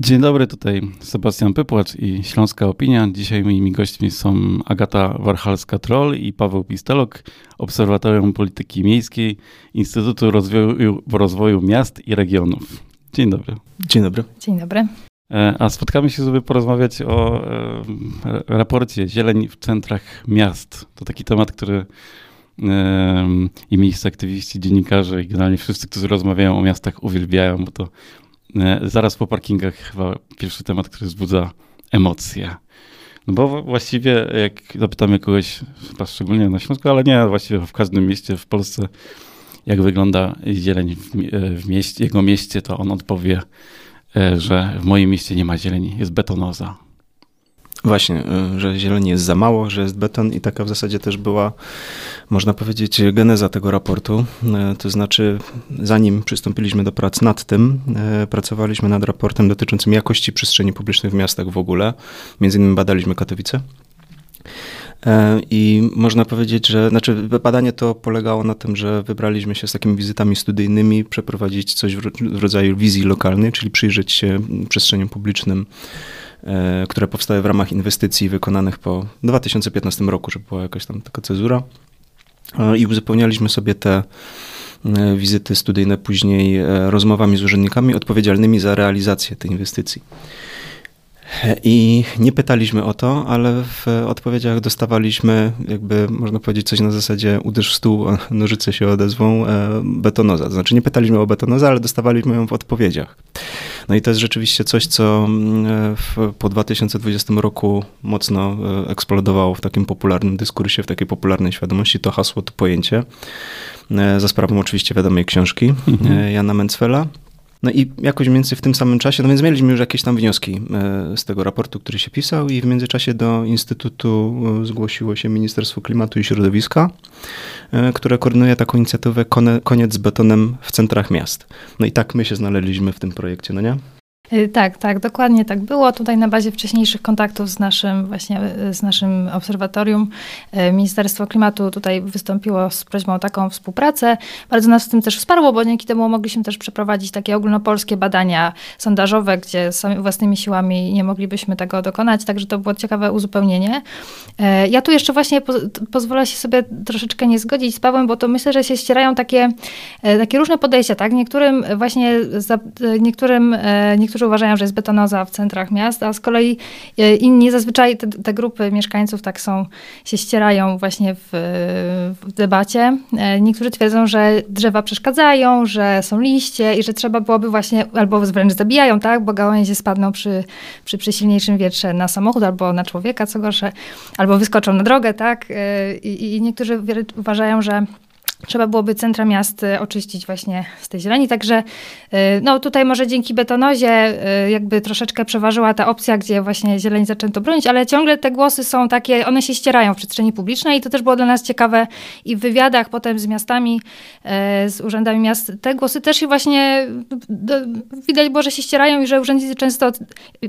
Dzień dobry, tutaj Sebastian Pypłacz i Śląska Opinia. Dzisiaj moimi gośćmi są Agata Warchalska-Troll i Paweł Pistelok, Obserwatorium Polityki Miejskiej Instytutu Rozwoju, Rozwoju Miast i Regionów. Dzień dobry. Dzień dobry. Dzień dobry. E, a spotkamy się, żeby porozmawiać o e, raporcie Zieleń w centrach miast. To taki temat, który i miejsce aktywiści, dziennikarze i generalnie wszyscy, którzy rozmawiają o miastach uwielbiają, bo to zaraz po parkingach chyba pierwszy temat, który wzbudza emocje. No bo właściwie jak zapytamy kogoś, chyba szczególnie na Śląsku, ale nie, właściwie w każdym mieście w Polsce, jak wygląda zieleń w, e, w mieście, jego mieście, to on odpowie, e, że w moim mieście nie ma zieleni, jest betonoza. Właśnie, y, że zieleni jest za mało, że jest beton i taka w zasadzie też była, można powiedzieć, geneza tego raportu. Y, to znaczy, zanim przystąpiliśmy do prac nad tym, y, pracowaliśmy nad raportem dotyczącym jakości przestrzeni publicznych w miastach w ogóle. Między innymi badaliśmy Katowice. I można powiedzieć, że znaczy badanie to polegało na tym, że wybraliśmy się z takimi wizytami studyjnymi, przeprowadzić coś w rodzaju wizji lokalnej, czyli przyjrzeć się przestrzeniom publicznym które powstały w ramach inwestycji wykonanych po 2015 roku, że była jakaś tam taka cezura. E, I uzupełnialiśmy sobie te e, wizyty studyjne później rozmowami z urzędnikami odpowiedzialnymi za realizację tej inwestycji. I nie pytaliśmy o to, ale w odpowiedziach dostawaliśmy, jakby można powiedzieć, coś na zasadzie uderz w stół, nożyce się odezwą, betonoza. To znaczy nie pytaliśmy o betonozę, ale dostawaliśmy ją w odpowiedziach. No i to jest rzeczywiście coś, co mm, w, po 2020 roku mocno e, eksplodowało w takim popularnym dyskursie, w takiej popularnej świadomości, to hasło, to pojęcie. E, za sprawą oczywiście wiadomej książki mhm. E, Jana Mencfela. No i jakoś mniej więcej w tym samym czasie, no więc mieliśmy już jakieś tam wnioski z tego raportu, który się pisał i w międzyczasie do Instytutu zgłosiło się Ministerstwo Klimatu i Środowiska, które koordynuje taką inicjatywę Koniec z betonem w centrach miast. No i tak my się znaleźliśmy w tym projekcie, no nie? Y, tak, tak, dokładnie tak było. Tutaj na bazie wcześniejszych kontaktów z naszym właśnie, y, z naszym obserwatorium y, Ministerstwo Klimatu tutaj wystąpiło z prośbą o taką współpracę. Bardzo nas w tym też wsparło, bo dzięki temu mogliśmy też przeprowadzić takie ogólnopolskie badania sondażowe, gdzie sami własnymi siłami nie moglibyśmy tego dokonać, także to było ciekawe uzupełnienie. Ja tu jeszcze właśnie po, pozwolę się sobie troszeczkę nie zgodzić z Pawłem, bo to myślę, że się ścierają takie, takie różne podejścia, tak? Niektórym właśnie, niektórym, niektórym niektórzy uważają, że jest betonoza w centrach miast, a z kolei e, inni zazwyczaj te, te grupy mieszkańców tak są, się ścierają właśnie w, w debacie. E, niektórzy twierdzą, że drzewa przeszkadzają, że są liście i że trzeba byłoby właśnie, albo wręcz zabijają, tak, bo gałęzie spadną przy, przy, przy silniejszym wietrze na samochód albo na człowieka, co gorsze, albo wyskoczą na drogę, tak. E, I, i niektórzy uważają, że trzeba byłoby centra miast y, oczyścić właśnie z tej zieleni. Także y, no, tutaj może dzięki betonozie y, jakby troszeczkę przeważyła ta opcja, gdzie właśnie zieleń zaczęto bronić, ale ciągle te głosy są takie, one się ścierają w przestrzeni publicznej i to też było dla nas ciekawe i w wywiadach potem z miastami, z urzędami miast, te głosy też się właśnie widać było, że się ścierają i że urzędnicy często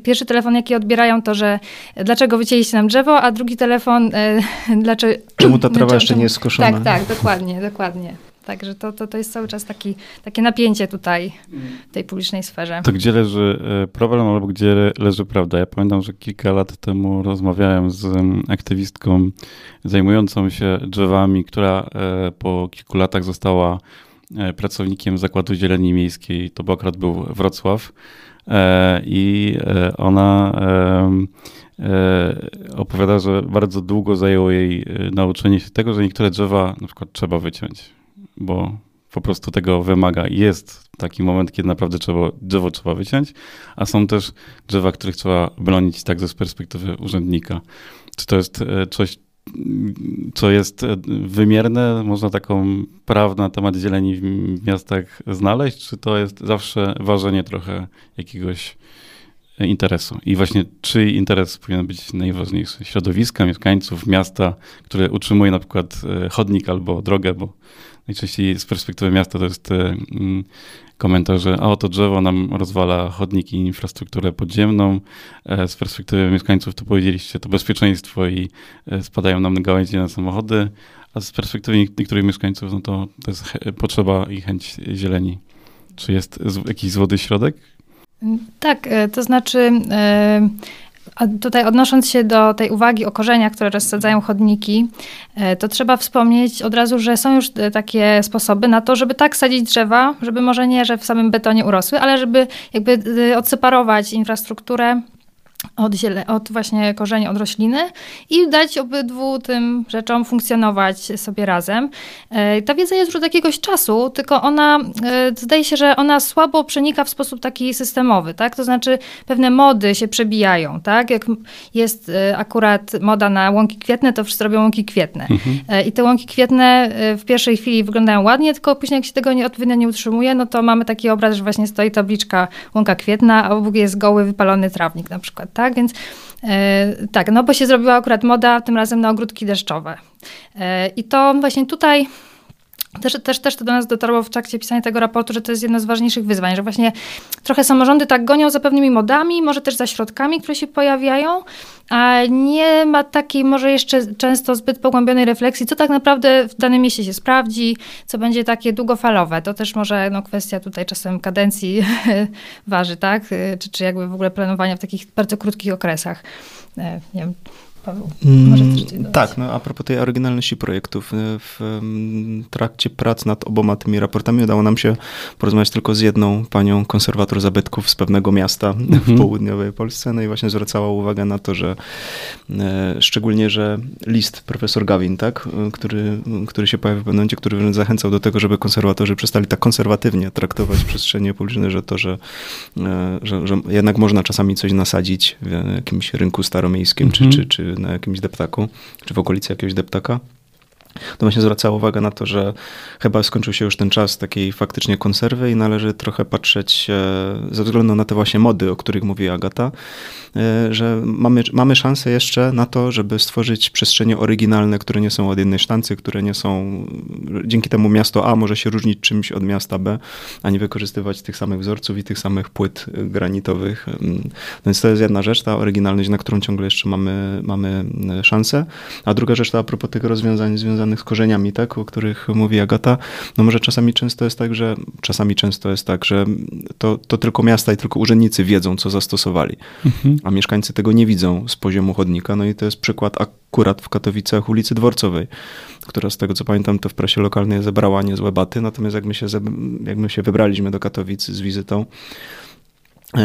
pierwszy telefon, jaki odbierają, to, że dlaczego wycięliście nam drzewo, a drugi telefon, dlaczego... Czemu ta trawa jeszcze nie jest skoszona? Tak, tak, dokładnie, dokładnie. Dokładnie. Także to, to, to jest cały czas taki, takie napięcie tutaj w tej publicznej sferze. To gdzie leży e, problem albo gdzie leży prawda? Ja pamiętam, że kilka lat temu rozmawiałem z aktywistką zajmującą się drzewami, która e, po kilku latach została e, pracownikiem Zakładu Zieleni Miejskiej. To akurat był Wrocław. I ona opowiada, że bardzo długo zajęło jej nauczenie się tego, że niektóre drzewa na przykład trzeba wyciąć, bo po prostu tego wymaga. Jest taki moment, kiedy naprawdę trzeba, drzewo trzeba wyciąć, a są też drzewa, których trzeba bronić także z perspektywy urzędnika. Czy to jest e, coś, co jest e, wymierne, można taką prawdę na temat zieleni w miastach znaleźć, czy to jest zawsze ważenie trochę jakiegoś interesu. I właśnie czyj interes powinien być najważniejszy? Środowiska, mieszkańców, miasta, które utrzymuje na przykład e, chodnik albo drogę, bo najczęściej z perspektywy miasta to jest e, mm, komentarz, że a oto drzewo nam rozwala chodniki i infrastrukturę podziemną. E, z perspektywy mieszkańców to powiedzieliście to bezpieczeństwo i spadają nam gałęzie na samochody, a z perspektywy niektórych mieszkańców no to, to jest potrzeba i chęć zieleni. Czy jest jakiś złoty środek? Tak, to znaczy tutaj odnosząc się do tej uwagi o korzeniach, które rozsadzają chodniki, e, to trzeba wspomnieć od razu, że są już e, takie sposoby na to, żeby tak sadzić drzewa, żeby może nie, że w samym betonie urosły, ale żeby jakby e, odseparować infrastrukturę od, ziele, od właśnie korzeni, od rośliny i dać obydwu tym rzeczom funkcjonować sobie razem. E, ta wiedza jest już od jakiegoś czasu, tylko ona, e, zdaje się, że ona słabo przenika w sposób taki systemowy, tak? To znaczy pewne mody się przebijają, tak? Jak jest e, akurat moda na łąki kwietne, to wszyscy robią łąki kwietne. Mhm. I te łąki kwietne w pierwszej chwili wyglądają ładnie, tylko później jak się tego nie, odpowiednio nie utrzymuje, no to mamy taki obraz, że właśnie stoi tabliczka łąka kwietna, a obok jest goły, wypalony trawnik na przykład tak? Więc e, tak, no bo się zrobiła akurat moda tym razem na ogródki deszczowe. E, I to właśnie tutaj też, też, też to do nas dotarło w trakcie pisania tego raportu, że to jest jedno z ważniejszych wyzwań, że właśnie trochę samorządy tak gonią za pewnymi modami, może też za środkami, które się pojawiają, a nie ma takiej może jeszcze często zbyt pogłębionej refleksji, co tak naprawdę w danym mieście się sprawdzi, co będzie takie długofalowe. To też może no, kwestia tutaj czasem kadencji waży, tak? Czy, czy jakby w ogóle planowania w takich bardzo krótkich okresach. E, nie wiem, Paweł, może mm, Tak, no a propos tej oryginalności projektów, y, w trakcie prac nad oboma tymi raportami udało nam się porozmawiać tylko z jedną panią konserwator zabytków z pewnego miasta w mhm. południowej Polsce, no i właśnie zwracała uwagę na to, że e, szczególnie, że list profesor Gawin, tak, y, który, który się pojawił w pewnym momencie, który zachęcał do tego, żeby konserwatorzy przestali tak konserwatywnie traktować przestrzenie publiczne, że to, że, że, że jednak można czasami coś nasadzić w jakimś rynku staromiejskim, mhm. czy, czy, czy na jakimś deptaku, czy w okolicy jakiegoś deptaka to właśnie zwracało uwagę na to, że chyba skończył się już ten czas takiej faktycznie konserwy i należy trochę patrzeć e, ze względu na te właśnie mody, o których mówi Agata, e, że mamy, mamy szansę jeszcze na to, żeby stworzyć przestrzenie oryginalne, które nie są od jednej sztancy, które nie są, dzięki temu miasto A może się różnić czymś od miasta B, a nie wykorzystywać tych samych wzorców i tych samych płyt granitowych. Mm, więc to jest jedna rzecz, ta oryginalność, na którą ciągle jeszcze mamy, mamy szansę. A druga rzecz to a propos tych rozwiązań związanych związanych z korzeniami, tak, o których mówi Agata, no może czasami często jest tak, że czasami często jest tak, że to, to tylko miasta i tylko urzędnicy wiedzą, co zastosowali, mhm. a mieszkańcy tego nie widzą z poziomu chodnika. No i to jest przykład akurat w Katowicach ulicy Dworcowej, która z tego co pamiętam to w prasie lokalnej zebrała niezłe baty, natomiast jak my się, jak my się wybraliśmy do Katowic z wizytą,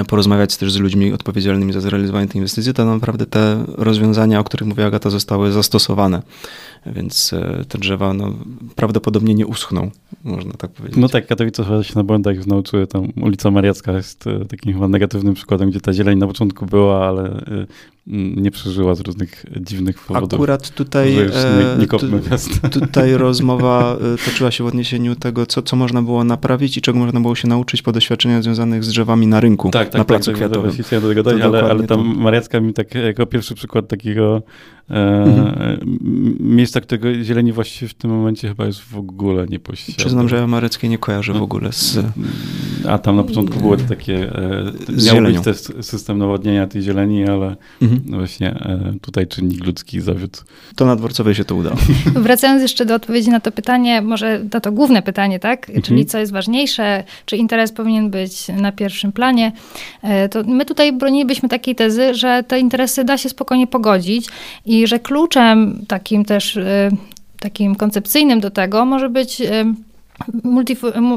porozmawiać też z ludźmi odpowiedzialnymi za zrealizowanie tej inwestycji, to naprawdę te rozwiązania, o których mówiła Agata, zostały zastosowane. Więc e, te drzewa no, prawdopodobnie nie uschną, można tak powiedzieć. No tak, Katowice się na błędach już nauczyły. Tam ulica Mariacka jest e, takim chyba negatywnym przykładem, gdzie ta zieleń na początku była, ale nie przeżyła z różnych dziwnych powodów. Akurat tutaj, nie, nie tu, tutaj rozmowa toczyła się w odniesieniu tego, co, co można było naprawić i czego można było się nauczyć po doświadczeniach związanych z drzewami na rynku tak, tak, na placu tak, kwiatowym. Tak, dojść, ale, ale tam. Mariacka mi tak jako pierwszy przykład takiego e, mhm. miejsca, którego zieleni właściwie w tym momencie chyba już w ogóle nie posiada. Przyznam, że ja Mareckie nie kojarzę w no. ogóle z... A tam na początku było to takie... E, miał być też system nawodnienia tej zieleni, ale mhm. no właśnie e, tutaj czynnik ludzki zawiódł. To na Dworcowej się to udało. Wracając jeszcze do odpowiedzi na to pytanie, może na to główne pytanie, tak? Mhm. Czyli co jest ważniejsze, czy interes powinien być na pierwszym planie, E, to my tutaj bronilibyśmy takiej tezy, że te interesy da się spokojnie pogodzić i że kluczem takim też e, takim koncepcyjnym do tego może być e,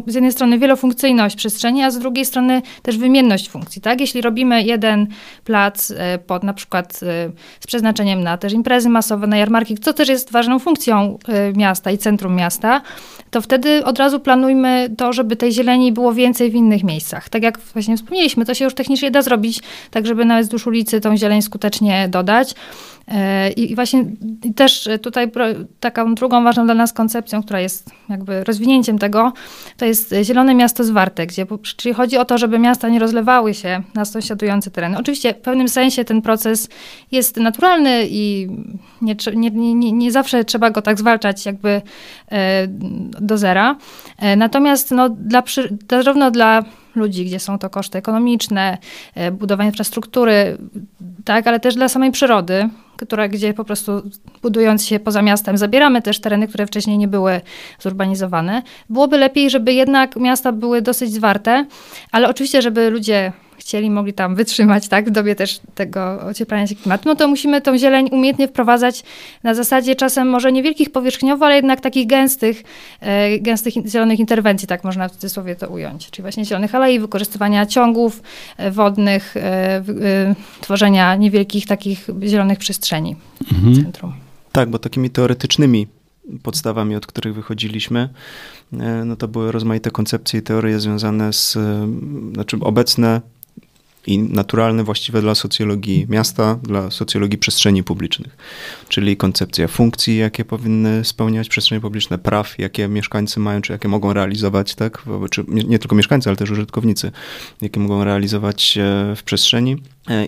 z jednej strony wielofunkcyjność przestrzeni, a z drugiej strony też wymienność funkcji. Tak? Jeśli robimy jeden plac pod na przykład z przeznaczeniem na też imprezy masowe, na jarmarki, co też jest ważną funkcją miasta i centrum miasta, to wtedy od razu planujmy to, żeby tej zieleni było więcej w innych miejscach. Tak jak właśnie wspomnieliśmy, to się już technicznie da zrobić, tak żeby nawet wzdłuż ulicy tą zieleń skutecznie dodać. I właśnie też tutaj taką drugą ważną dla nas koncepcją, która jest jakby rozwinięciem tego, to jest Zielone Miasto Zwarte, gdzie, czyli chodzi o to, żeby miasta nie rozlewały się na sąsiadujące tereny. Oczywiście w pewnym sensie ten proces jest naturalny i nie, nie, nie, nie zawsze trzeba go tak zwalczać jakby e, do zera. E, natomiast no, dla, zarówno dla ludzi, gdzie są to koszty ekonomiczne, budowanie infrastruktury, tak, ale też dla samej przyrody, która, gdzie po prostu budując się poza miastem, zabieramy też tereny, które wcześniej nie były zurbanizowane. Byłoby lepiej, żeby jednak miasta były dosyć zwarte, ale oczywiście, żeby ludzie chcieli, mogli tam wytrzymać, tak, w dobie też tego ocieplania się klimatu, no to musimy tą zieleń umiejętnie wprowadzać na zasadzie czasem może niewielkich powierzchniowo, ale jednak takich gęstych, e, gęstych zielonych interwencji, tak można w cudzysłowie to ująć. Czyli właśnie zielonych alei, wykorzystywania ciągów e, wodnych, e, tworzenia niewielkich takich zielonych przestrzeni mhm. w centrum. Tak, bo takimi teoretycznymi podstawami, od których wychodziliśmy, no to były rozmaite koncepcje i teorie związane z, znaczy obecne i naturalne, właściwe dla socjologii miasta, dla socjologii przestrzeni publicznych. Czyli koncepcja funkcji, jakie powinny spełniać przestrzenie publiczne, praw, jakie mieszkańcy mają, czy jakie mogą realizować, tak? Czy nie tylko mieszkańcy, ale też użytkownicy, jakie mogą realizować e, w przestrzeni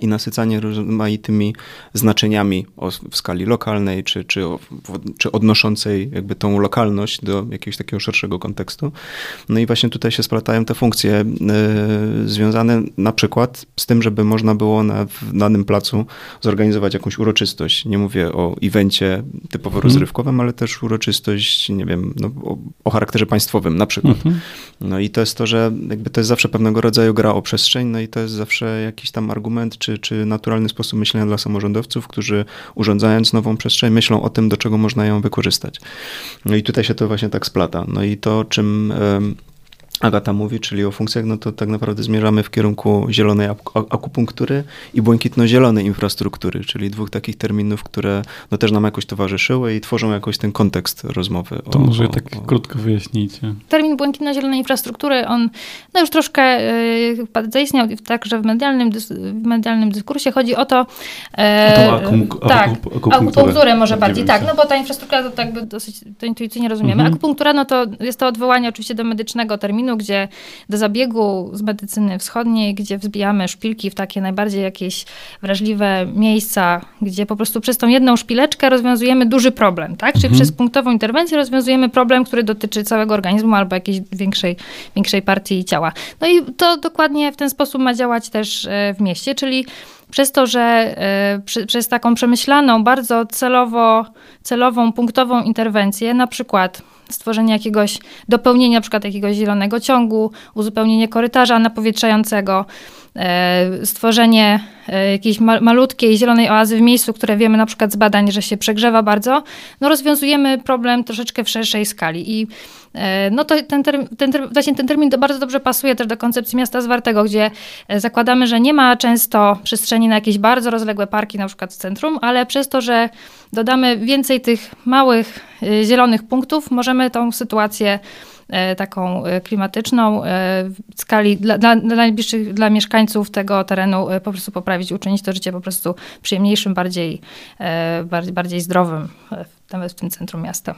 i nasycanie rozmaitymi znaczeniami w skali lokalnej, czy, czy, czy odnoszącej jakby tą lokalność do jakiegoś takiego szerszego kontekstu. No i właśnie tutaj się splatają te funkcje e, związane na przykład z tym, żeby można było na w danym placu zorganizować jakąś uroczystość. Nie mówię o evencie typowo mhm. rozrywkowym, ale też uroczystość, nie wiem, no, o, o, charakterze państwowym na przykład. Mhm. No i to jest to, że jakby to jest zawsze pewnego rodzaju gra o przestrzeń, no i to jest zawsze jakiś tam argument czy, czy naturalny sposób myślenia dla samorządowców, którzy urządzając nową przestrzeń, myślą o tym, do czego można ją wykorzystać. No i tutaj się to właśnie tak splata. No i to, czym Agata mówi, czyli o funkcjach, no to tak naprawdę zmierzamy w kierunku zielonej akupunktury i błękitno-zielonej infrastruktury, czyli dwóch takich terminów, które no też nam jakoś towarzyszyły i tworzą jakoś ten kontekst rozmowy. To o, może o, tak o... krótko wyjaśnijcie. Termin błękitno-zielonej infrastruktury, on no już troszkę y, zaistniał także w medialnym, w medialnym dyskursie. Chodzi o to... E, akum, tak, akupunkturę, akupunkturę może bardziej, tak, no bo ta infrastruktura to tak dosyć to intuicyjnie rozumiemy. Mhm. Akupunktura, no to jest to odwołanie oczywiście do medycznego terminu, gdzie do zabiegu z medycyny wschodniej, gdzie wzbijamy szpilki w takie najbardziej jakieś wrażliwe miejsca, gdzie po prostu przez tą jedną szpileczkę rozwiązujemy duży problem, tak? Czyli mhm. przez punktową interwencję rozwiązujemy problem, który dotyczy całego organizmu albo jakiejś większej, większej partii ciała. No i to dokładnie w ten sposób ma działać też e, w mieście, czyli przez to, że e, przy, przez taką przemyślaną, bardzo celowo, celową, punktową interwencję, na przykład stworzenie jakiegoś dopełnienia, na przykład jakiegoś zielonego ciągu, uzupełnienie korytarza napowietrzającego, stworzenie e, jakiejś malutkiej zielonej oazy w miejscu, które wiemy na przykład z badań, że się przegrzewa bardzo, no rozwiązujemy problem troszeczkę w szerszej skali. I e, no to ten, term, ten, właśnie ten termin bardzo dobrze pasuje też do koncepcji miasta zwartego, gdzie zakładamy, że nie ma często przestrzeni na jakieś bardzo rozległe parki, na przykład w centrum, ale przez to, że dodamy więcej tych małych zielonych punktów, możemy tą sytuację E, taką e, klimatyczną e, w skali dla, dla, dla najbliższych, dla mieszkańców tego terenu po prostu poprawić, uczynić to życie po prostu przyjemniejszym, bardziej, bardziej, bardziej zdrowym, nawet w tym centrum miasta.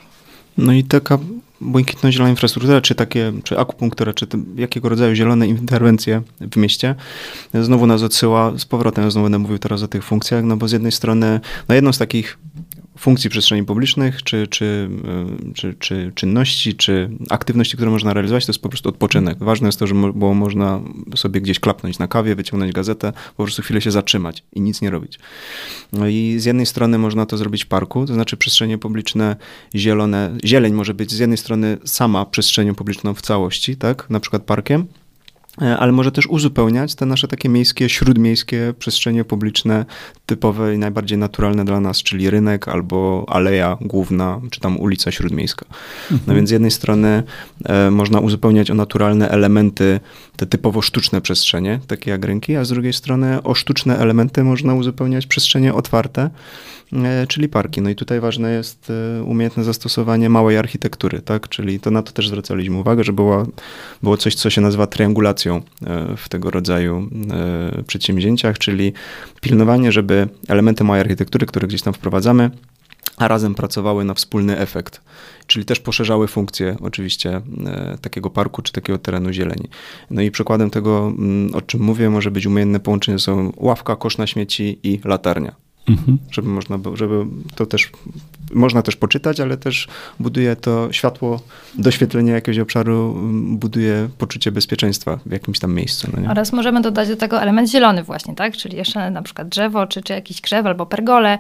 No i taka błękitno-zielona infrastruktura, czy takie, czy akupunktura, czy jakiego rodzaju zielone interwencje w mieście, znowu nas odsyła z powrotem, znowu będę mówił teraz o tych funkcjach, no bo z jednej strony, no jedną z takich funkcji przestrzeni publicznych, czy, czy, e, czy, czy czynności, czy aktywności, które można realizować, to jest po prostu odpoczynek. Ważne jest to, że było można sobie gdzieś klapnąć na kawie, wyciągnąć gazetę, po prostu chwilę się zatrzymać i nic nie robić. No i z jednej strony można to zrobić w parku, to znaczy przestrzenie publiczne zielone, zieleń może być z jednej strony sama przestrzenią publiczną w całości, tak, na przykład parkiem, E, ale może też uzupełniać te nasze takie miejskie, śródmiejskie przestrzenie publiczne, typowe i najbardziej naturalne dla nas, czyli rynek albo aleja główna, czy tam ulica śródmiejska. No mhm. Więc z jednej strony e, można uzupełniać o naturalne elementy, te typowo sztuczne przestrzenie, takie jak rynki, a z drugiej strony o sztuczne elementy można uzupełniać przestrzenie otwarte, E, czyli parki. No i tutaj ważne jest e, umiejętne zastosowanie małej architektury, tak? Czyli to na to też zwracaliśmy uwagę, że było, było coś, co się nazywa triangulacją e, w tego rodzaju przedsięwzięciach, czyli pilnowanie, żeby elementy małej architektury, które gdzieś tam wprowadzamy, a razem pracowały na wspólny efekt, czyli też poszerzały funkcję oczywiście takiego parku czy takiego terenu zieleni. No i przykładem tego, mm, o czym mówię, może być umiejętne połączenie są ławka, kosz na śmieci i latarnia Mhm. Żeby można było, żeby to też można też poczytać, ale też buduje to światło, doświetlenie jakiegoś obszaru, mm, buduje poczucie bezpieczeństwa w jakimś tam miejscu. No Oraz możemy dodać do tego element zielony właśnie, tak? Czyli jeszcze na przykład drzewo, czy, czy jakiś krzew albo pergole,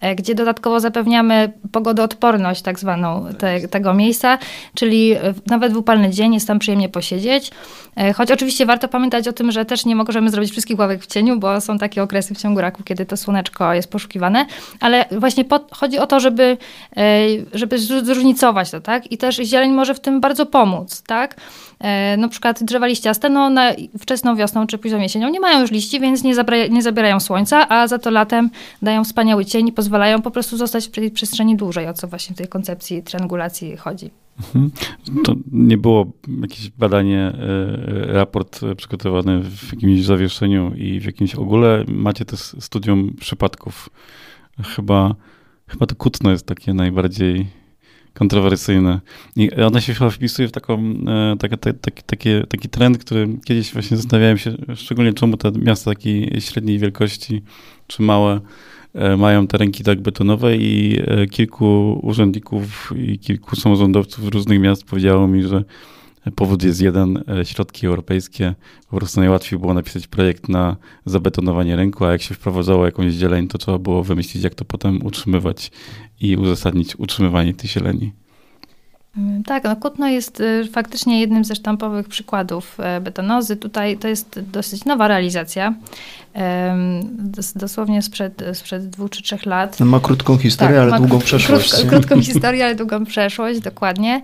e, gdzie dodatkowo zapewniamy pogodoodporność tak zwaną te, tego miejsca, czyli nawet w upalny dzień jest tam przyjemnie posiedzieć. E, choć oczywiście warto pamiętać o tym, że też nie możemy zrobić wszystkich ławek w cieniu, bo są takie okresy w ciągu roku, kiedy to słoneczko jest poszukiwane, ale właśnie po, chodzi o to, żeby, e, żeby zróżnicować to, tak? I też zieleń może w tym bardzo pomóc, tak? E, na przykład drzewa liściaste, no na wczesną wiosną czy późną jesienią nie mają już liści, więc nie, zabra- nie zabierają słońca, a za to latem dają wspaniały cień i pozwalają po prostu zostać w tej przestrzeni dłużej, o co właśnie w tej koncepcji triangulacji chodzi. Mhm. To nie było jakieś badanie, e, raport przygotowany w jakimś zawieszeniu i w jakimś ogóle macie to studium przypadków. Chyba, chyba to kutno jest takie najbardziej kontrowersyjne. I ona się chyba wpisuje w taką, e, taki, taki, taki, trend, który kiedyś właśnie zastanawiałem się, szczególnie czemu te miasta takiej średniej wielkości, czy małe, e, mają te ręki tak betonowe i e, kilku urzędników i kilku samorządowców różnych miast powiedziało mi, że powód jest jeden, środki europejskie. Po prostu najłatwiej było napisać projekt na zabetonowanie rynku, a jak się wprowadzało jakąś zieleń, to trzeba było wymyślić, jak to potem utrzymywać i uzasadnić utrzymywanie tej zieleni. Tak, no Kutno jest y, faktycznie jednym ze sztampowych przykładów e, betonozy. Tutaj to jest dosyć nowa realizacja dosłownie sprzed, sprzed dwóch czy trzech lat. ma krótką historię, tak, ale długą przeszłość. Krótko, krótką historię, ale długą przeszłość, dokładnie.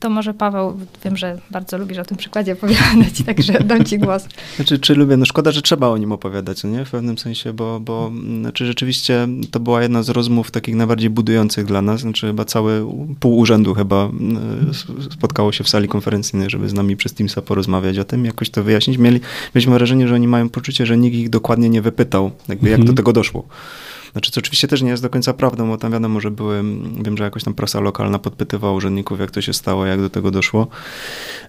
To może Paweł, wiem, że bardzo lubisz o tym przykładzie opowiadać, także dam ci głos. Znaczy, czy lubię? No szkoda, że trzeba o nim opowiadać, nie? W pewnym sensie, bo, bo znaczy rzeczywiście to była jedna z rozmów takich najbardziej budujących dla nas. Znaczy chyba cały pół urzędu chyba spotkało się w sali konferencyjnej, żeby z nami przez Teamsa porozmawiać o tym, jakoś to wyjaśnić. Mieli, mieliśmy wrażenie, że oni mają poczucie że nikt ich dokładnie nie wypytał, jakby jak do mhm. tego doszło. Znaczy, co oczywiście też nie jest do końca prawdą, bo tam wiadomo, że były, wiem, że jakoś tam prasa lokalna podpytywała urzędników, jak to się stało, jak do tego doszło.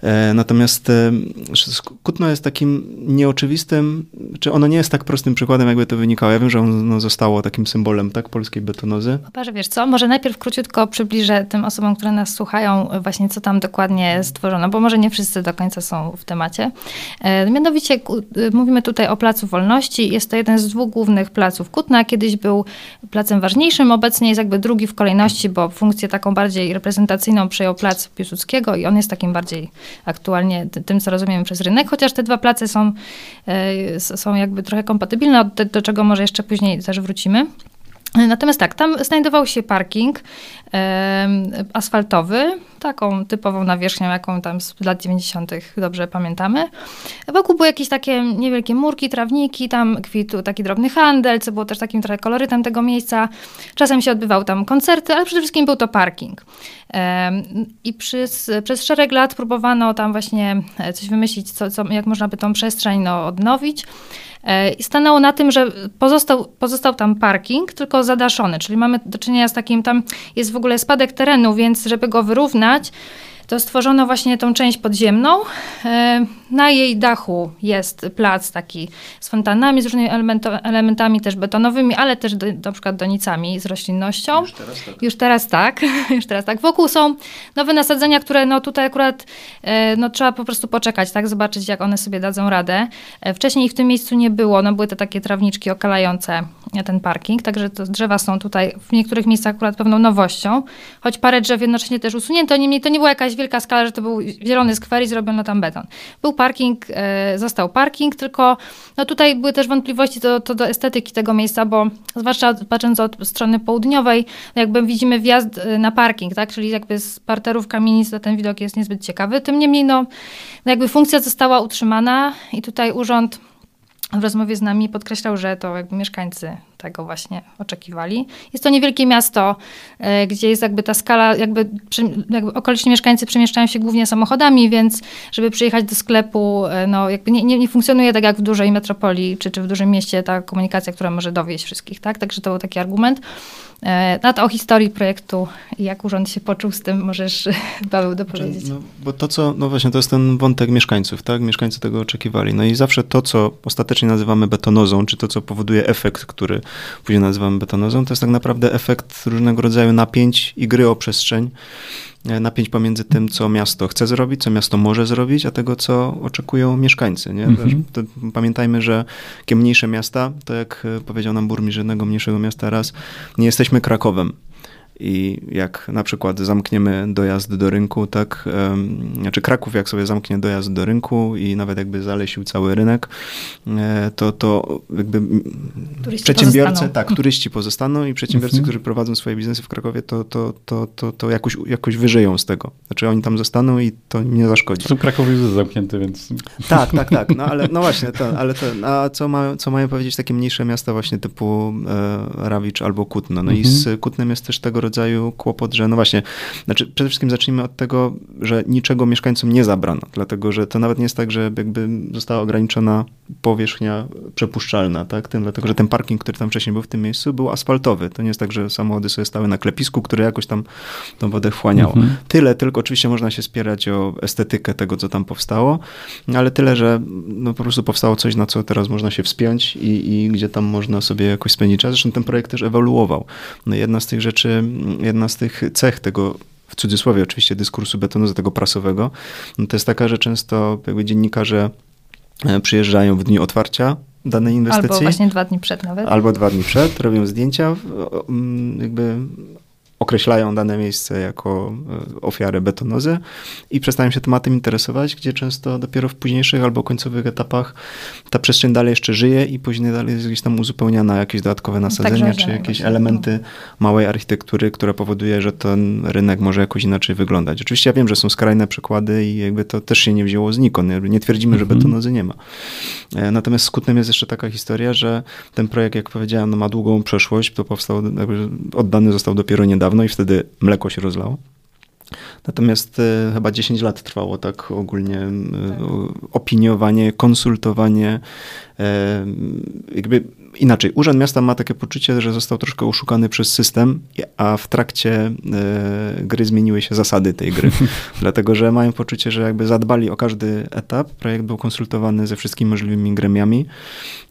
E, natomiast e, Kutno jest takim nieoczywistym, czy ono nie jest tak prostym przykładem, jakby to wynikało. Ja wiem, że ono zostało takim symbolem, tak, polskiej betonozy. Poparze, wiesz co, może najpierw króciutko przybliżę tym osobom, które nas słuchają, właśnie co tam dokładnie stworzono, bo może nie wszyscy do końca są w temacie. E, mianowicie mówimy tutaj o Placu Wolności. Jest to jeden z dwóch głównych placów Kutna. Kiedyś był był placem ważniejszym. Obecnie jest jakby drugi w kolejności, bo funkcję taką bardziej reprezentacyjną przejął plac Piłsudskiego i on jest takim bardziej aktualnie tym, co rozumiemy przez rynek, chociaż te dwa place są, e, są jakby trochę kompatybilne, do, do czego może jeszcze później też wrócimy. Natomiast tak, tam znajdował się parking e, asfaltowy, taką typową nawierzchnią, jaką tam z lat 90. dobrze pamiętamy. Wokół były jakieś takie niewielkie murki, trawniki, tam kwitł taki drobny handel, co było też takim trochę kolorytem tego miejsca. Czasem się odbywały tam koncerty, ale przede wszystkim był to parking. E, I przez, przez szereg lat próbowano tam właśnie coś wymyślić, co, co, jak można by tą przestrzeń no, odnowić. E, stanęło na tym, że pozostał, pozostał tam parking, tylko zadaszony, czyli mamy do czynienia z takim, tam jest w ogóle spadek terenu, więc żeby go wyrównać, to stworzono właśnie tą część podziemną. E, na jej dachu jest plac taki z fontannami, z różnymi elementami też betonowymi, ale też do, na przykład donicami z roślinnością. Już teraz tak. Już teraz tak. Już teraz tak. Wokół są nowe nasadzenia, które no tutaj akurat e, no, trzeba po prostu poczekać, tak, zobaczyć jak one sobie dadzą radę. E, wcześniej ich w tym miejscu nie było, no były to takie trawnичki okalające ten parking, także to drzewa są tutaj w niektórych miejscach akurat pewną nowością, choć parę drzew jednocześnie też usunięto, niemniej to nie była jakaś wielka skala, że to był zielony skwer i zrobiono tam beton. Był parking, e, został parking, tylko no tutaj były też wątpliwości co do, do estetyki tego miejsca, bo zwłaszcza patrząc od strony południowej, no jakby widzimy wjazd e, na parking, tak, czyli jakby z parterów kamienic ten widok jest niezbyt ciekawy. Tym niemniej no, no jakby funkcja została utrzymana i tutaj urząd w rozmowie z nami podkreślał, że to jakby mieszkańcy tego właśnie oczekiwali. Jest to niewielkie miasto, e, gdzie jest jakby ta skala, jakby, jakby okoliczni mieszkańcy przemieszczają się głównie samochodami, więc żeby przyjechać do sklepu, e, no jakby nie, nie, nie funkcjonuje tak jak w dużej metropolii, czy, czy w dużym mieście ta komunikacja, która może dowieść wszystkich, tak? Także to był taki argument. E, no to o historii projektu i jak urząd się poczuł z tym, możesz Paweł dopowiedzieć. No, bo to, co, no właśnie, to jest ten wątek mieszkańców, tak? Mieszkańcy tego oczekiwali. No i zawsze to, co ostatecznie nazywamy betonozą, czy to, co powoduje efekt, który później nazywamy betonozą, to jest tak naprawdę efekt różnego rodzaju napięć i gry o przestrzeń, e, napięć pomiędzy tym, co miasto chce zrobić, co miasto może zrobić, a tego, co oczekują mieszkańcy. Nie? Mhm. To, pamiętajmy, że jakie mniejsze miasta, to jak e, powiedział nam burmistrz jednego mniejszego miasta raz, nie jesteśmy Krakowem i jak na przykład zamkniemy dojazd do rynku, tak, znaczy Kraków jak sobie zamknie dojazd do rynku i nawet jakby zalesił cały rynek, e, to, to jakby turyści przedsiębiorcy, pozostaną. tak, turyści pozostaną i przedsiębiorcy, mhm. którzy prowadzą swoje biznesy w Krakowie, to, to, to, to, to jakoś, jakoś wyżyją z tego. Znaczy oni tam zostaną i to nie zaszkodzi. To Kraków jest zamknięty, więc... Tak, tak, tak, no ale no właśnie, to, ale to, a co, ma, co mają powiedzieć takie mniejsze miasta właśnie typu e, Rawicz albo Kutno? No mhm. i z Kutnem jest też tego rodzaju rodzaju kłopot, że no właśnie, znaczy przede wszystkim zacznijmy od tego, że niczego mieszkańcom nie zabrano, dlatego że to nawet nie jest tak, że jakby została ograniczona powierzchnia przepuszczalna, tak, tym, dlatego że ten parking, który tam wcześniej był w tym miejscu, był asfaltowy. To nie jest tak, że samochody sobie stały na klepisku, które jakoś tam tą wodę wchłaniało. Mhm. Tyle, tylko oczywiście można się spierać o estetykę tego, co tam powstało, ale tyle, że no po prostu powstało coś, na co teraz można się wspiąć i, i gdzie tam można sobie jakoś spędzić czas. Zresztą ten projekt też ewoluował. No jedna z tych rzeczy, jedna z tych cech tego w cudzysłowie oczywiście dyskursu betonu, tego prasowego, no to jest taka, że często jakby dziennikarze e, przyjeżdżają w dniu otwarcia danej inwestycji. Albo właśnie dwa dni przed nawet. Albo dwa dni przed, robią zdjęcia, jakby określają dane miejsce jako e, ofiarę betonozy i przestają się tematem interesować, gdzie często dopiero w późniejszych albo końcowych etapach ta przestrzeń dalej jeszcze żyje i później dalej jest gdzieś tam uzupełniana jakieś dodatkowe tak, nasadzenia, tak, czy jakieś elementy małej architektury, która powoduje, że ten rynek może jakoś inaczej wyglądać. Oczywiście ja wiem, że są skrajne przykłady i jakby to też się nie wzięło znikąd. Nie twierdzimy, że mhm. betonozy nie ma. E, natomiast skutkiem jest jeszcze taka historia, że ten projekt, jak powiedziałem, no ma długą przeszłość, to powstał, oddany został dopiero niedawno dawno i wtedy mleko się rozlało. Natomiast e, chyba 10 lat trwało tak ogólnie e, tak. opiniowanie, konsultowanie. E, jakby inaczej, Urząd Miasta ma takie poczucie, że został troszkę oszukany przez system, a w trakcie e, gry zmieniły się zasady tej gry. Dlatego, że mają poczucie, że jakby zadbali o każdy etap. Projekt był konsultowany ze wszystkimi możliwymi gremiami,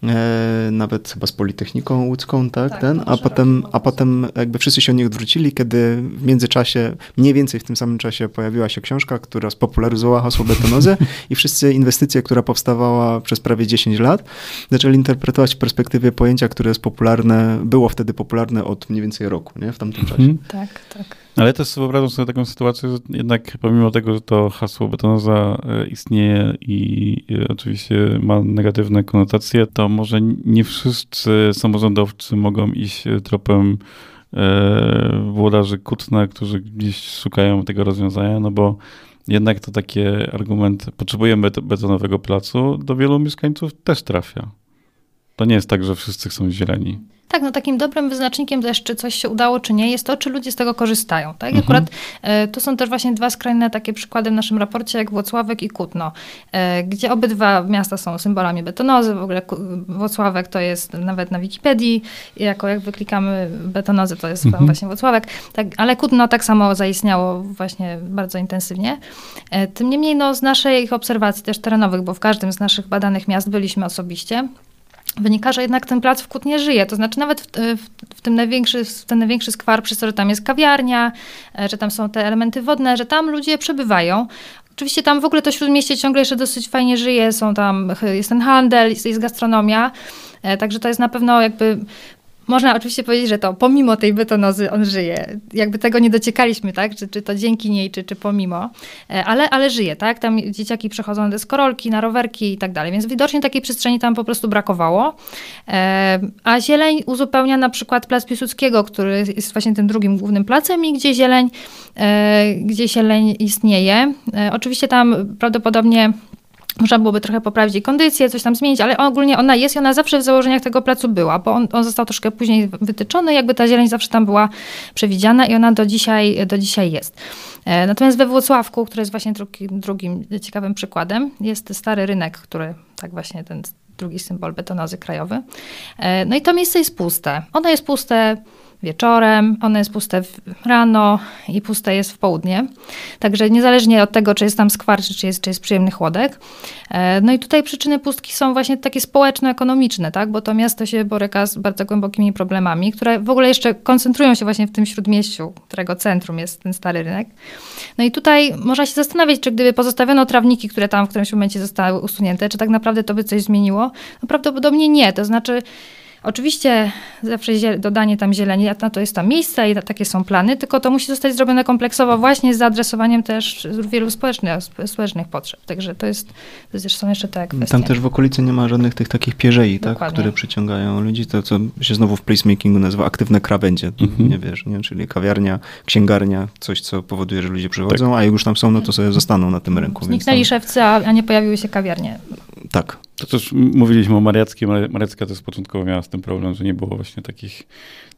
e, nawet chyba z Politechniką Łódzką, tak, tak ten, a potem, a potem jakby wszyscy się o nich odwrócili, kiedy w międzyczasie, mniej więcej w tym samym czasie pojawiła się książka, która spopularyzowała hasło betonozy i wszyscy inwestycje, która powstawała przez prawie 10 lat, zaczęli interpretować w perspektywie pojęcia, które jest popularne, było wtedy popularne od mniej więcej roku, nie? W tamtym czasie. Mhm. Tak, tak. Ale też wyobrażam sobie taką sytuację, że jednak pomimo tego, że to hasło betonoza e, istnieje i e, oczywiście ma negatywne konotacje, to może nie wszyscy samorządowcy mogą iść tropem e, włodarzy Kutna, którzy gdzieś szukają tego rozwiązania, no bo jednak to taki argument, potrzebujemy betonowego placu, do wielu mieszkańców też trafia. To nie jest tak, że wszyscy chcą zieleni. Tak, no takim dobrym wyznacznikiem też, czy coś się udało, czy nie, jest to, czy ludzie z tego korzystają. Tak? Mhm. Akurat e, to są też właśnie dwa skrajne takie przykłady w naszym raporcie, jak Włocławek i Kutno, e, gdzie obydwa miasta są symbolami betonozy. W ogóle Włocławek to jest nawet na Wikipedii, jako jak wyklikamy betonozy, to jest mhm. właśnie Włocławek. Tak, ale Kutno tak samo zaistniało właśnie bardzo intensywnie. E, tym niemniej no, z naszych obserwacji też terenowych, bo w każdym z naszych badanych miast byliśmy osobiście, wynika, że jednak ten plac w Kutnie żyje. To znaczy nawet w, w, w, tym największy, w ten największy skwar, przez to, że tam jest kawiarnia, e, że tam są te elementy wodne, że tam ludzie przebywają. Oczywiście tam w ogóle to śródmieście ciągle jeszcze dosyć fajnie żyje, są tam, jest ten handel, jest, jest gastronomia, e, także to jest na pewno jakby można oczywiście powiedzieć, że to pomimo tej betonozy on żyje. Jakby tego nie dociekaliśmy, tak? Czy, czy to dzięki niej, czy, czy pomimo. E, ale, ale żyje, tak? Tam dzieciaki przechodzą na deskorolki, na rowerki i tak dalej. Więc widocznie takiej przestrzeni tam po prostu brakowało. E, a zieleń uzupełnia na przykład Plac Piłsudskiego, który jest właśnie tym drugim głównym placem i gdzie zieleń, e, gdzie zieleń istnieje. Oczywiście tam prawdopodobnie można byłoby trochę poprawić jej kondycję, coś tam zmienić, ale ogólnie ona jest i ona zawsze w założeniach tego placu była, bo on, on został troszkę później wytyczony, jakby ta zieleń zawsze tam była przewidziana i ona do dzisiaj, do dzisiaj jest. E, natomiast we Włocławku, który jest właśnie drugi, drugim ciekawym przykładem, jest stary rynek, który tak właśnie ten drugi symbol betonozy krajowy. E, no i to miejsce jest puste. Ono jest puste wieczorem, ono jest puste rano i puste jest w południe. Także niezależnie od tego, czy jest tam skwarczy, czy jest, czy jest przyjemny chłodek. E, no i tutaj przyczyny pustki są właśnie takie społeczno-ekonomiczne, tak? bo to miasto się boryka z bardzo głębokimi problemami, które w ogóle jeszcze koncentrują się właśnie w tym śródmieściu, którego centrum jest ten stary rynek. No i tutaj można się zastanawiać, czy gdyby pozostawiono trawniki, które tam w którymś momencie zostały usunięte, czy tak naprawdę to by coś zmieniło? No prawdopodobnie nie. To znaczy, Oczywiście zawsze dodanie tam zieleni, na to jest tam miejsce i takie są plany, tylko to musi zostać zrobione kompleksowo właśnie z zaadresowaniem też wielu społecznych, społecznych potrzeb. Także to jest, to zresztą jeszcze te kwestie. Tam też w okolicy nie ma żadnych tych takich pierzei, tak, które przyciągają ludzi. To, co się znowu w placemakingu nazywa aktywne krawędzie, mhm. nie wiesz, nie? czyli kawiarnia, księgarnia, coś, co powoduje, że ludzie przychodzą, tak. a jak już tam są, no to sobie zostaną na tym rynku. Zniknęli tam... szewcy, a nie pojawiły się kawiarnie. Tak. To też mówiliśmy o Mariackiej. Mariacka też początkowo miała z tym problem, że nie było właśnie takich,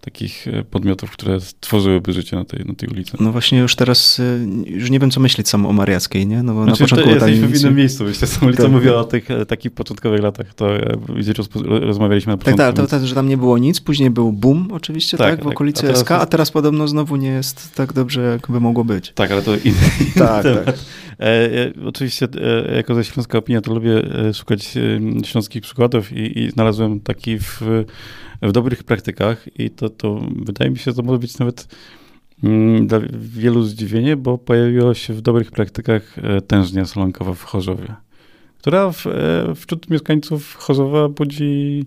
takich e, podmiotów, które stworzyłyby życie na tej, na tej ulicy. No właśnie już teraz, e, już nie wiem co myśleć sam o Mariackiej, nie? No bo znaczy, na początku... Jesteśmy w innym miejscu, myślę, że ulica tak. mówiła o tych e, takich początkowych latach, to gdzie rozmawialiśmy na początku. Tak, tak, to, że tam nie było nic, później był boom oczywiście, tak, tak w tak. okolicy a teraz SK, a teraz podobno znowu nie jest tak dobrze, jakby mogło być. Tak, ale to inny, tak. Tak. E, oczywiście e, jako ze Śląska Opinia to lubię szukać śląskich przykładów i, i znalazłem taki w, w dobrych praktykach i to, to wydaje mi się, że to może być nawet dla wielu zdziwienie, bo pojawiła się w dobrych praktykach tężnia solonkowa w Chorzowie, która w, wśród mieszkańców Chorzowa budzi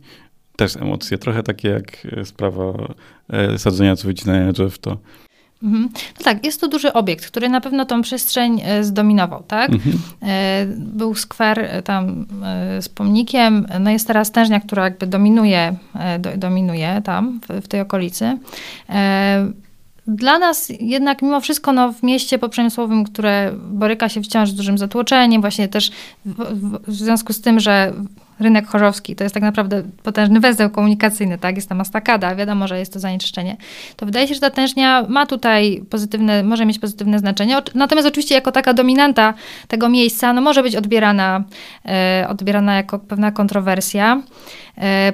też emocje, trochę takie jak sprawa sadzenia czy wycinania drzew, to Mhm. No tak, jest to duży obiekt, który na pewno tą przestrzeń e, zdominował, tak? Mhm. E, był skwer e, tam z pomnikiem, no jest teraz tężnia, która jakby dominuje, dominuje tam, w, w tej okolicy. Dla nas jednak mimo wszystko no, w mieście poprzemysłowym, które boryka się wciąż z dużym zatłoczeniem, właśnie też w, w, w związku z tym, że rynek chorzowski to jest tak naprawdę potężny węzeł komunikacyjny, tak? Jest tam mastakada, wiadomo, że jest to zanieczyszczenie. To wydaje się, że ta tężnia ma tutaj pozytywne, może mieć pozytywne znaczenie. Natomiast oczywiście jako taka dominanta tego miejsca, no może być odbierana, e, odbierana jako pewna kontrowersja. E, e,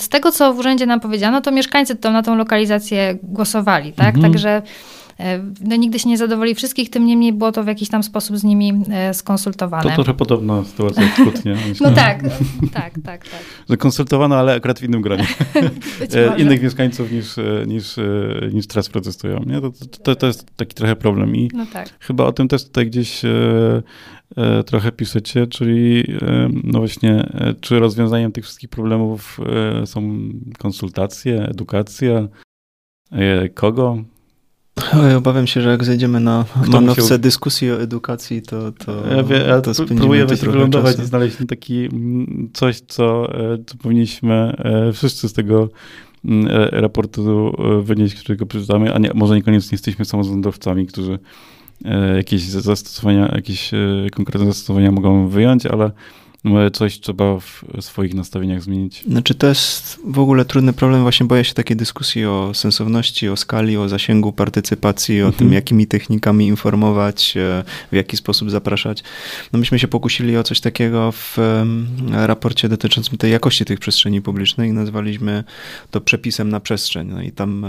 z tego, co w urzędzie nam powiedziano, to mieszkańcy to na tą lokalizację głosowali, tak? Mhm. Także no, nigdy się nie zadowoli wszystkich, tym niemniej było to w jakiś tam sposób z nimi e, skonsultowane. To trochę podobna sytuacja jak Kutnie. No tak, tak, tak, tak. Że konsultowano, ale akurat w innym gronie. E, innych mieszkańców niż, niż, niż teraz protestują. Nie? To, to, to jest taki trochę problem i no tak. chyba o tym też tutaj gdzieś trochę piszecie, czyli no właśnie, czy rozwiązaniem tych wszystkich problemów są konsultacje, edukacja, kogo? Obawiam się, że jak zejdziemy na manowce dyskusji o edukacji, to, to, ja wie, ja to próbuję właśnie wylądować i znaleźć taki mm, coś, co, e, co powinniśmy e, wszyscy z tego mm, e, raportu wynieść, którego przeczytamy, a nie, może niekoniecznie jesteśmy samorządowcami, którzy jakieś zastosowania, jakieś konkretne zastosowania mogą wyjąć, ale coś trzeba w swoich nastawieniach zmienić. Znaczy to jest w ogóle trudny problem, właśnie boję się takiej dyskusji o sensowności, o skali, o zasięgu partycypacji, o mhm. tym, jakimi technikami informować, e, w jaki sposób zapraszać. No myśmy się pokusili o coś takiego w raporcie dotyczącym tej jakości tych przestrzeni publicznych i nazwaliśmy to przepisem na przestrzeń. No i tam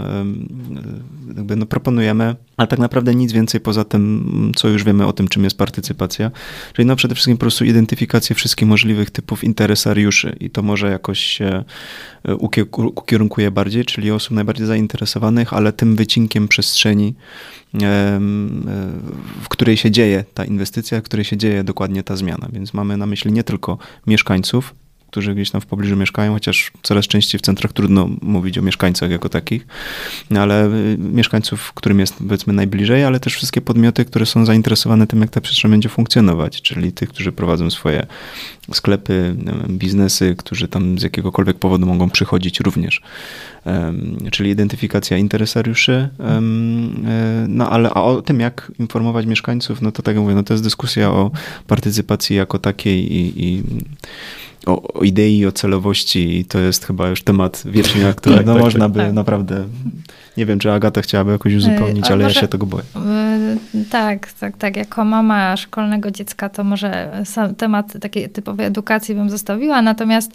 jakby no proponujemy, ale tak naprawdę nic więcej poza tym, co już wiemy o tym, czym jest partycypacja. Czyli no przede wszystkim po prostu identyfikację wszystkich możliwych typów interesariuszy i to może jakoś się e, ukierunkuje bardziej, czyli osób najbardziej zainteresowanych, ale tym wycinkiem przestrzeni, e, w której się dzieje ta inwestycja, w której się dzieje dokładnie ta zmiana. Więc mamy na myśli nie tylko mieszkańców, którzy gdzieś tam w pobliżu mieszkają, chociaż coraz częściej w centrach trudno mówić o mieszkańcach jako takich, no ale y, mieszkańców, którym jest powiedzmy najbliżej, ale też wszystkie podmioty, które są zainteresowane tym, jak ta przestrzeń będzie funkcjonować, czyli tych, którzy prowadzą swoje sklepy, biznesy, którzy tam z jakiegokolwiek powodu mogą przychodzić również. Czyli identyfikacja interesariuszy, e, no ale a o tym, jak informować mieszkańców, no to tak jak mówię, no to jest dyskusja o partycypacji jako takiej i, i o, o idei, o celowości i to jest chyba już temat wiecznie aktualny. No tak, można tak, by tak. naprawdę Nie wiem, czy Agata chciałaby jakoś uzupełnić, ale może, ja się tego boję. Tak, tak, tak. Jako mama szkolnego dziecka to może sam temat takiej typowej edukacji bym zostawiła, natomiast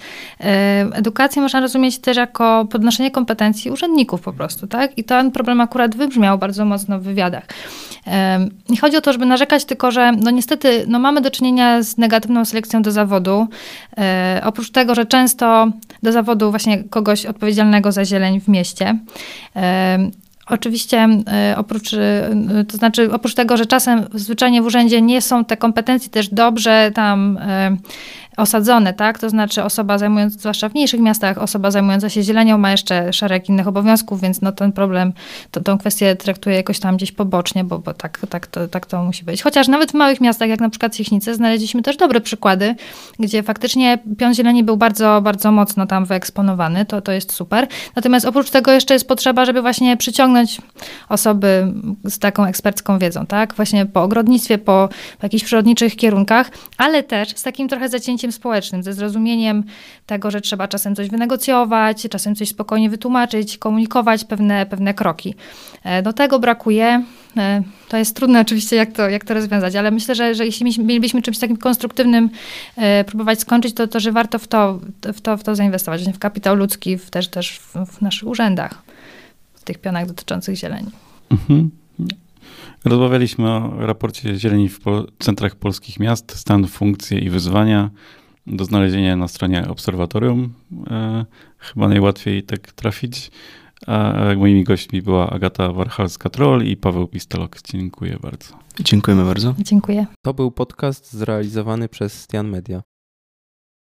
edukację można rozumieć też jako podnoszenie kompetencji urzędników po prostu, tak? I ten problem akurat wybrzmiał bardzo mocno w wywiadach. Nie chodzi o to, żeby narzekać, tylko że no niestety no mamy do czynienia z negatywną selekcją do zawodu. Oprócz tego, że często do zawodu właśnie kogoś odpowiedzialnego za zieleń w mieście. E, oczywiście e, oprócz, to znaczy oprócz tego, że czasem zwyczajnie w urzędzie nie są te kompetencje też dobrze tam osadzone, tak? To znaczy osoba zajmująca, zwłaszcza w mniejszych miastach, osoba zajmująca się zielenią ma jeszcze szereg innych obowiązków, więc no ten problem, to, tą kwestię traktuje jakoś tam gdzieś pobocznie, bo, bo tak, tak, to, tak to musi być. Chociaż nawet w małych miastach, jak na przykład Siechnice, znaleźliśmy też dobre przykłady, gdzie faktycznie pion zieleni był bardzo, bardzo mocno tam wyeksponowany, to, to jest super. Natomiast oprócz tego jeszcze jest potrzeba, żeby właśnie przyciągnąć osoby z taką ekspercką wiedzą, tak? Właśnie po ogrodnictwie, po, po jakichś przyrodniczych kierunkach, ale też z takim trochę zacięciem społecznym, ze zrozumieniem tego, że trzeba czasem coś wynegocjować, czasem coś spokojnie wytłumaczyć, komunikować pewne, pewne kroki. E, do tego brakuje. E, to jest trudne oczywiście, jak to, jak to rozwiązać, ale myślę, że, że jeśli mielibyśmy czymś takim konstruktywnym e, próbować skończyć, to, to że warto w to, w to, w to zainwestować, w kapitał ludzki, w, też, też w, w naszych urzędach, w tych pionach dotyczących zieleni. Mhm. Rozmawialiśmy o raporcie Zieleni w centrach polskich miast, stan, funkcje i wyzwania do znalezienia na stronie obserwatorium. E, chyba najłatwiej tak trafić. A moimi gośćmi była Agata Warchalska-Troll i Paweł Pistolok. Dziękuję bardzo. Dziękujemy bardzo. Dziękuję. To był podcast zrealizowany przez Stian Media.